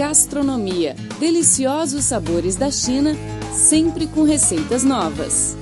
Gastronomia. Deliciosos sabores da China, sempre com receitas novas.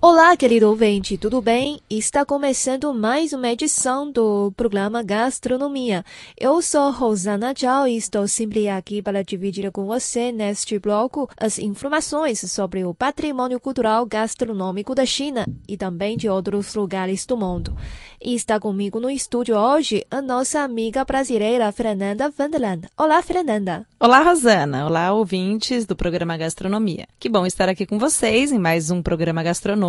Olá, querido ouvinte, tudo bem? Está começando mais uma edição do programa Gastronomia. Eu sou Rosana Zhao e estou sempre aqui para dividir com você neste bloco as informações sobre o patrimônio cultural gastronômico da China e também de outros lugares do mundo. E está comigo no estúdio hoje a nossa amiga brasileira Fernanda Vanderland. Olá, Fernanda. Olá, Rosana. Olá, ouvintes do programa Gastronomia. Que bom estar aqui com vocês em mais um programa gastronômico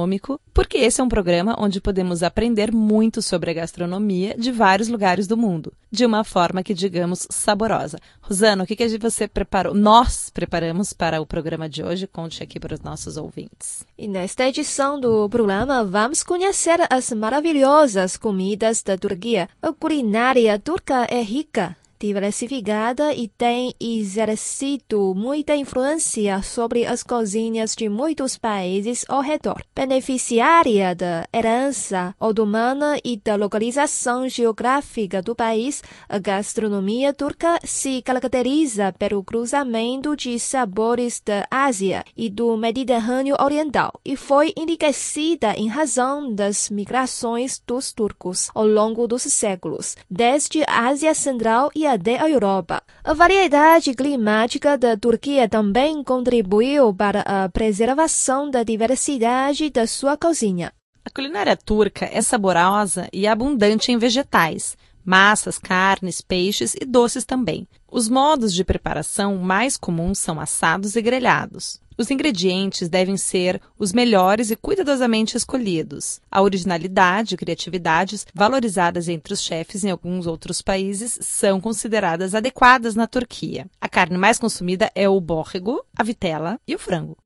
porque esse é um programa onde podemos aprender muito sobre a gastronomia de vários lugares do mundo, de uma forma que digamos saborosa. Rosana, o que, que você preparou? Nós preparamos para o programa de hoje? Conte aqui para os nossos ouvintes. E nesta edição do programa vamos conhecer as maravilhosas comidas da Turquia. A culinária turca é rica diversificada e tem exercido muita influência sobre as cozinhas de muitos países ao redor. Beneficiária da herança otomana e da localização geográfica do país, a gastronomia turca se caracteriza pelo cruzamento de sabores da Ásia e do Mediterrâneo Oriental e foi enriquecida em razão das migrações dos turcos ao longo dos séculos, desde a Ásia Central e até a Europa. A variedade climática da Turquia também contribuiu para a preservação da diversidade da sua cozinha. A culinária turca é saborosa e abundante em vegetais, massas, carnes, peixes e doces também. Os modos de preparação mais comuns são assados e grelhados. Os ingredientes devem ser os melhores e cuidadosamente escolhidos. A originalidade e criatividade valorizadas entre os chefes em alguns outros países são consideradas adequadas na Turquia. A carne mais consumida é o bórrego, a vitela e o frango.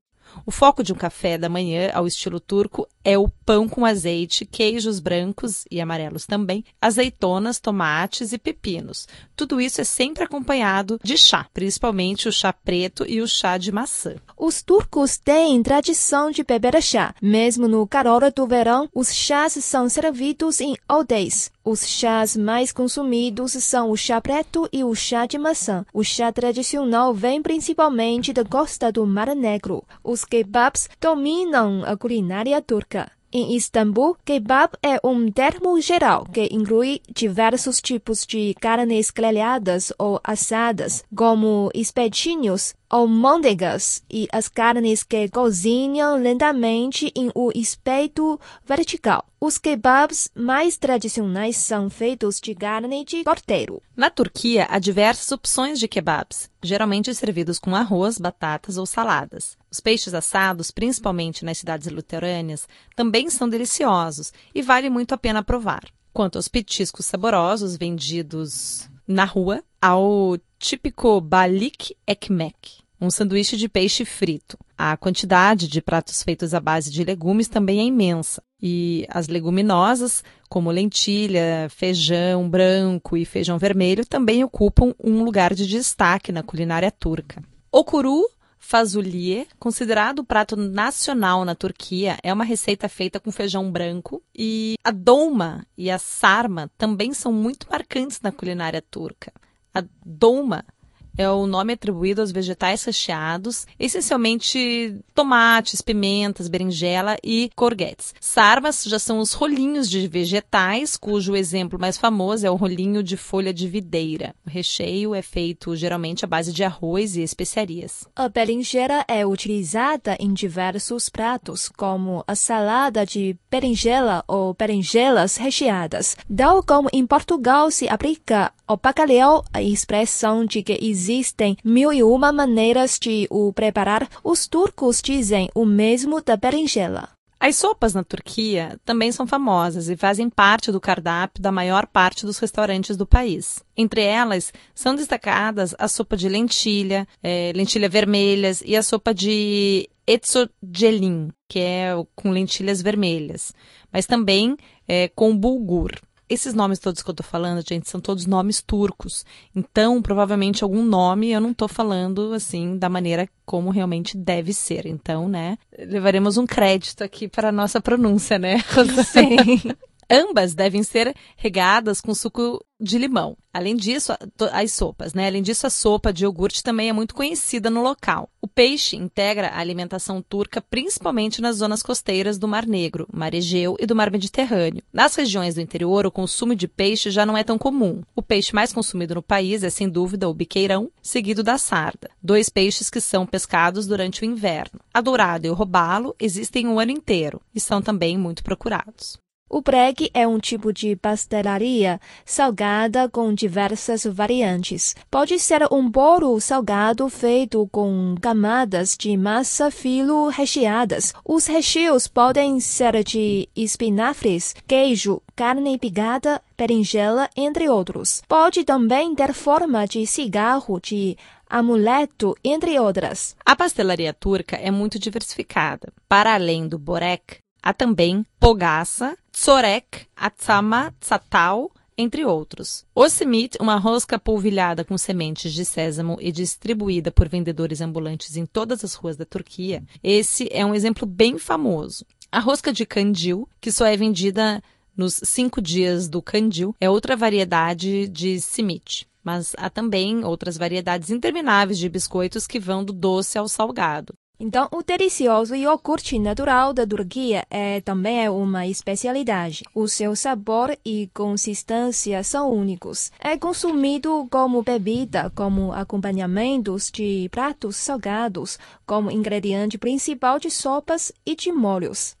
O foco de um café da manhã ao estilo turco é o pão com azeite, queijos brancos e amarelos também, azeitonas, tomates e pepinos. Tudo isso é sempre acompanhado de chá, principalmente o chá preto e o chá de maçã. Os turcos têm tradição de beber chá. Mesmo no calor do verão, os chás são servidos em aldeias. Os chás mais consumidos são o chá preto e o chá de maçã. O chá tradicional vem principalmente da costa do Mar Negro. Os kebabs dominam a culinária turca. Em Istambul, kebab é um termo geral que inclui diversos tipos de carnes grelhadas ou assadas, como espetinhos, almôndegas e as carnes que cozinham lentamente em um espeto vertical. Os kebabs mais tradicionais são feitos de carne de cordeiro. Na Turquia, há diversas opções de kebabs, geralmente servidos com arroz, batatas ou saladas. Os peixes assados, principalmente nas cidades litorâneas, também são deliciosos e vale muito a pena provar. Quanto aos petiscos saborosos vendidos na rua, ao típico balik ekmek, um sanduíche de peixe frito. A quantidade de pratos feitos à base de legumes também é imensa. E as leguminosas, como lentilha, feijão branco e feijão vermelho, também ocupam um lugar de destaque na culinária turca. O curu fasulye, considerado o prato nacional na Turquia, é uma receita feita com feijão branco. E a dolma e a sarma também são muito marcantes na culinária turca. A dolma é o nome atribuído aos vegetais recheados, essencialmente tomates, pimentas, berinjela e courgettes. Sarmas já são os rolinhos de vegetais, cujo exemplo mais famoso é o rolinho de folha de videira. O recheio é feito geralmente à base de arroz e especiarias. A berinjela é utilizada em diversos pratos, como a salada de berinjela ou berinjelas recheadas. Tal como em Portugal se aplica ao bacalhau a expressão de que existe existem mil e uma maneiras de o preparar, os turcos dizem o mesmo da berinjela. As sopas na Turquia também são famosas e fazem parte do cardápio da maior parte dos restaurantes do país. Entre elas, são destacadas a sopa de lentilha, é, lentilha vermelhas e a sopa de etsogelin, que é com lentilhas vermelhas, mas também é, com bulgur. Esses nomes todos que eu tô falando, gente, são todos nomes turcos. Então, provavelmente algum nome eu não tô falando assim da maneira como realmente deve ser. Então, né, levaremos um crédito aqui para a nossa pronúncia, né? Sim. Ambas devem ser regadas com suco de limão. Além disso, as sopas, né? Além disso, a sopa de iogurte também é muito conhecida no local. O peixe integra a alimentação turca principalmente nas zonas costeiras do Mar Negro, Mar Egeu e do Mar Mediterrâneo. Nas regiões do interior, o consumo de peixe já não é tão comum. O peixe mais consumido no país é, sem dúvida, o biqueirão, seguido da sarda, dois peixes que são pescados durante o inverno. A dourada e o robalo existem o ano inteiro e são também muito procurados. O bregue é um tipo de pastelaria salgada com diversas variantes. Pode ser um bolo salgado feito com camadas de massa filo recheadas. Os recheios podem ser de espinafres, queijo, carne picada, berinjela, entre outros. Pode também ter forma de cigarro, de amuleto, entre outras. A pastelaria turca é muito diversificada. Para além do borek, Há também pogaça, tsorek, atsama, tsatal, entre outros. O simit, uma rosca polvilhada com sementes de sésamo e distribuída por vendedores ambulantes em todas as ruas da Turquia, esse é um exemplo bem famoso. A rosca de candil, que só é vendida nos cinco dias do candil, é outra variedade de simit. Mas há também outras variedades intermináveis de biscoitos que vão do doce ao salgado. Então, o delicioso iogurte natural da Turquia é também é uma especialidade. O seu sabor e consistência são únicos. É consumido como bebida, como acompanhamentos de pratos salgados, como ingrediente principal de sopas e de molhos.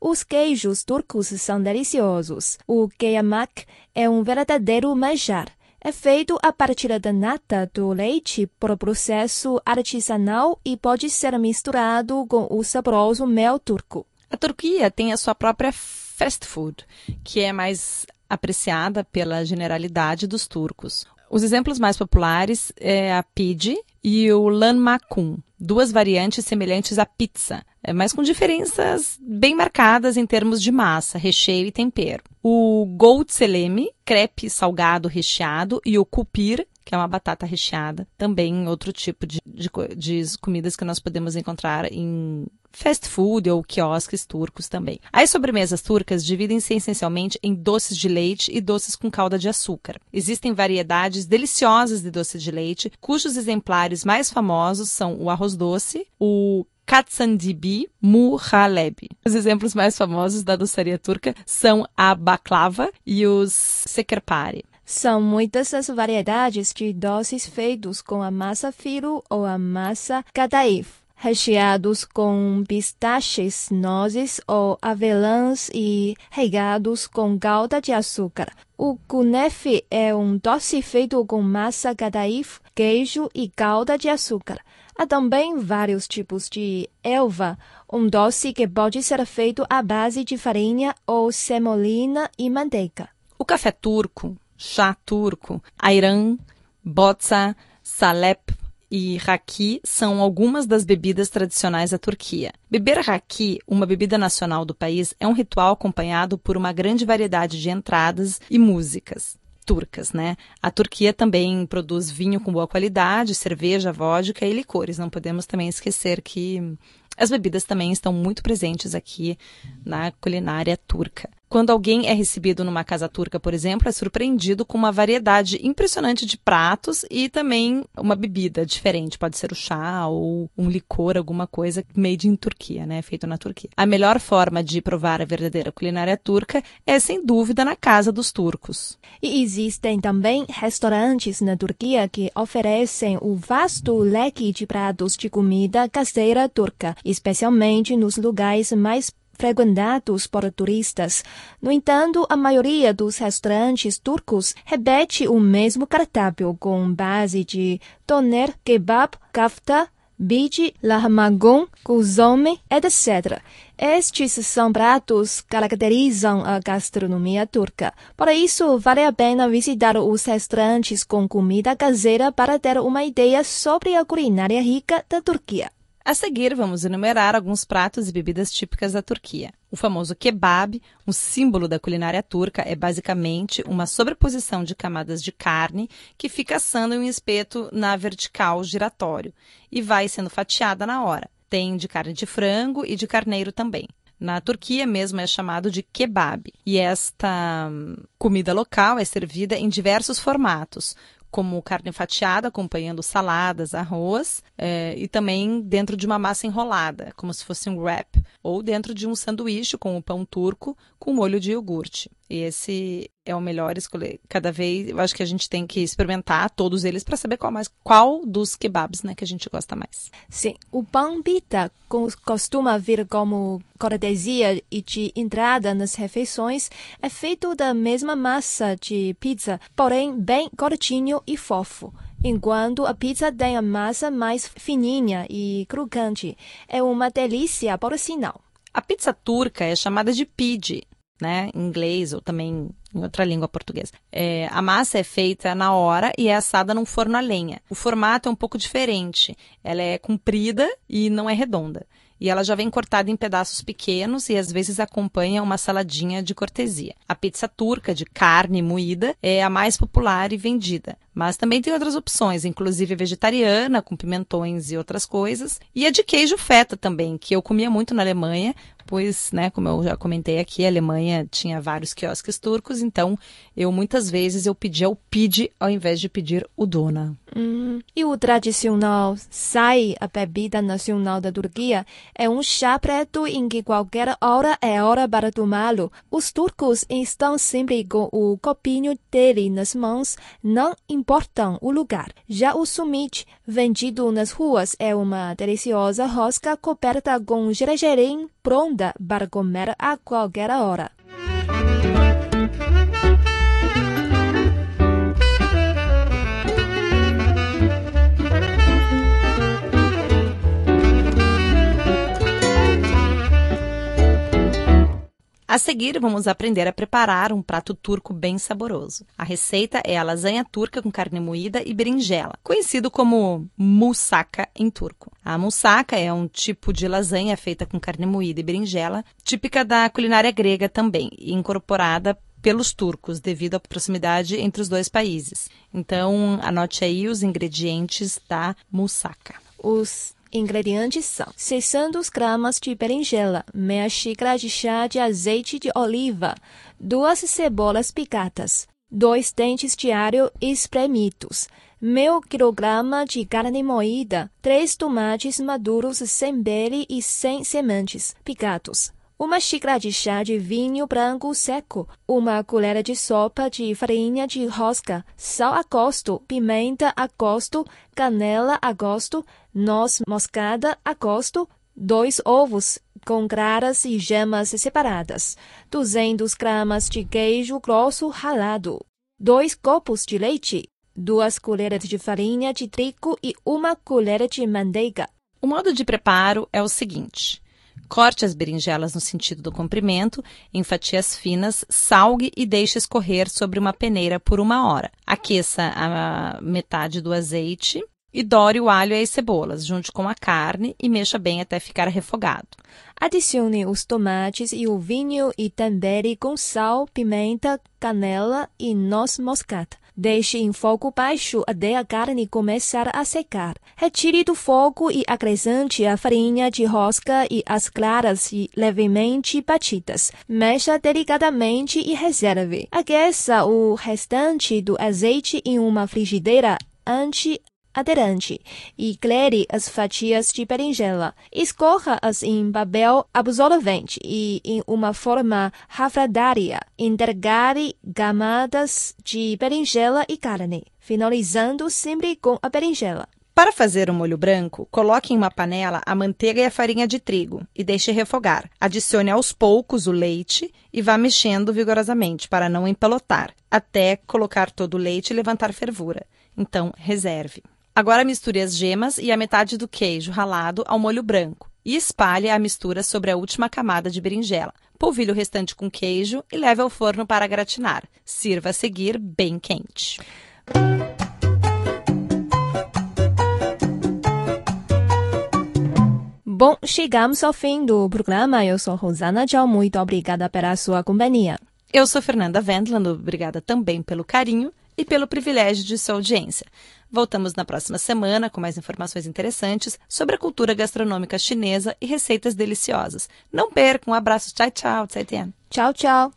Os queijos turcos são deliciosos. O keyamak é um verdadeiro manjar é feito a partir da nata do leite por processo artesanal e pode ser misturado com o saboroso mel turco. A Turquia tem a sua própria fast food, que é mais apreciada pela generalidade dos turcos. Os exemplos mais populares é a pide e o lanmakun, duas variantes semelhantes à pizza, mas com diferenças bem marcadas em termos de massa, recheio e tempero. O goldseleme, crepe salgado recheado, e o kupir, que é uma batata recheada, também outro tipo de, de, de comidas que nós podemos encontrar em fast food ou quiosques turcos também. As sobremesas turcas dividem-se essencialmente em doces de leite e doces com calda de açúcar. Existem variedades deliciosas de doce de leite, cujos exemplares mais famosos são o arroz doce, o Katsandibi Muhallebi. Os exemplos mais famosos da doçaria turca são a baklava e os sekerpare. São muitas as variedades de doces feitos com a massa filo ou a massa kadayif recheados com pistaches, nozes ou avelãs e regados com calda de açúcar. O kunefe é um doce feito com massa kadayif, queijo e calda de açúcar. Há também vários tipos de elva, um doce que pode ser feito à base de farinha ou semolina e manteiga. O café turco, chá turco, ayran, botsa, salep e raki são algumas das bebidas tradicionais da Turquia. Beber raki, uma bebida nacional do país, é um ritual acompanhado por uma grande variedade de entradas e músicas turcas, né? A Turquia também produz vinho com boa qualidade, cerveja, vodka e licores. Não podemos também esquecer que as bebidas também estão muito presentes aqui na culinária turca. Quando alguém é recebido numa casa turca, por exemplo, é surpreendido com uma variedade impressionante de pratos e também uma bebida diferente. Pode ser o chá ou um licor, alguma coisa made in Turquia, né? Feito na Turquia. A melhor forma de provar a verdadeira culinária turca é, sem dúvida, na casa dos turcos. E existem também restaurantes na Turquia que oferecem o vasto leque de pratos de comida caseira turca, especialmente nos lugares mais frequentados por turistas. No entanto, a maioria dos restaurantes turcos repete o mesmo cardápio com base de doner, kebab, kafta, biji, lahmacun, kuzome, etc. Estes são pratos que caracterizam a gastronomia turca. Por isso, vale a pena visitar os restaurantes com comida caseira para ter uma ideia sobre a culinária rica da Turquia. A seguir, vamos enumerar alguns pratos e bebidas típicas da Turquia. O famoso kebab, um símbolo da culinária turca, é basicamente uma sobreposição de camadas de carne que fica assando em um espeto na vertical giratório e vai sendo fatiada na hora. Tem de carne de frango e de carneiro também. Na Turquia mesmo é chamado de kebab. E esta hum, comida local é servida em diversos formatos, como carne fatiada, acompanhando saladas, arroz, é, e também dentro de uma massa enrolada, como se fosse um wrap, ou dentro de um sanduíche com o pão turco com molho de iogurte. E esse é o melhor escolher. Cada vez, eu acho que a gente tem que experimentar todos eles para saber qual mais qual dos kebabs, né, que a gente gosta mais. Sim, o pão pita costuma vir como cortesia e de entrada nas refeições. É feito da mesma massa de pizza, porém bem curtinho e fofo enquanto a pizza tem a massa mais fininha e crocante. É uma delícia, por sinal. A pizza turca é chamada de pide né, em inglês ou também em outra língua portuguesa. É, a massa é feita na hora e é assada num forno a lenha. O formato é um pouco diferente. Ela é comprida e não é redonda. E ela já vem cortada em pedaços pequenos e às vezes acompanha uma saladinha de cortesia. A pizza turca de carne moída é a mais popular e vendida. Mas também tem outras opções, inclusive vegetariana, com pimentões e outras coisas. E a de queijo feta também, que eu comia muito na Alemanha, pois, né, como eu já comentei aqui, a Alemanha tinha vários quiosques turcos, então eu muitas vezes eu pedia o pide ao invés de pedir o dona. Hum, e o tradicional sai, a bebida nacional da Turquia, é um chá preto em que qualquer hora é hora para tomá-lo. Os turcos estão sempre com o copinho dele nas mãos, não importam o lugar. Já o sumit, vendido nas ruas, é uma deliciosa rosca coberta com gergelim pronta para comer a qualquer hora. A seguir, vamos aprender a preparar um prato turco bem saboroso. A receita é a lasanha turca com carne moída e berinjela, conhecido como moussaka em turco. A moussaka é um tipo de lasanha feita com carne moída e berinjela, típica da culinária grega também, e incorporada pelos turcos, devido à proximidade entre os dois países. Então, anote aí os ingredientes da moussaka. Os Ingredientes são 600 gramas de berinjela, meia xícara de chá de azeite de oliva, duas cebolas picadas, dois dentes de alho espremidos, meio quilograma de carne moída, três tomates maduros sem pele e sem sementes picados, uma xícara de chá de vinho branco seco, uma colher de sopa de farinha de rosca, sal a gosto, pimenta a gosto, canela a gosto, noz moscada a gosto, dois ovos com claras e gemas separadas, 200 gramas de queijo grosso ralado, dois copos de leite, duas colheres de farinha de trigo e uma colher de manteiga. O modo de preparo é o seguinte: Corte as berinjelas no sentido do comprimento, em fatias finas, salgue e deixe escorrer sobre uma peneira por uma hora. Aqueça a metade do azeite e dore o alho e as cebolas, junto com a carne e mexa bem até ficar refogado. Adicione os tomates e o vinho e tempere com sal, pimenta, canela e noz moscada. Deixe em fogo baixo até a carne começar a secar. Retire do fogo e acrescente a farinha de rosca e as claras e levemente batidas. Mexa delicadamente e reserve. Aqueça o restante do azeite em uma frigideira antes aderente e clere as fatias de berinjela. Escorra-as em papel absorvente e em uma forma refradária. Intercale camadas de berinjela e carne, finalizando sempre com a berinjela. Para fazer o molho branco, coloque em uma panela a manteiga e a farinha de trigo e deixe refogar. Adicione aos poucos o leite e vá mexendo vigorosamente para não empelotar, até colocar todo o leite e levantar fervura. Então, reserve. Agora misture as gemas e a metade do queijo ralado ao molho branco e espalhe a mistura sobre a última camada de berinjela. Polvilhe o restante com queijo e leve ao forno para gratinar. Sirva a seguir bem quente. Bom, chegamos ao fim do programa. Eu sou Rosana Tchau. Muito obrigada pela sua companhia. Eu sou Fernanda Wendland. Obrigada também pelo carinho e pelo privilégio de sua audiência. Voltamos na próxima semana com mais informações interessantes sobre a cultura gastronômica chinesa e receitas deliciosas. Não percam, um abraço, tchau, tchau, Tchau, tchau.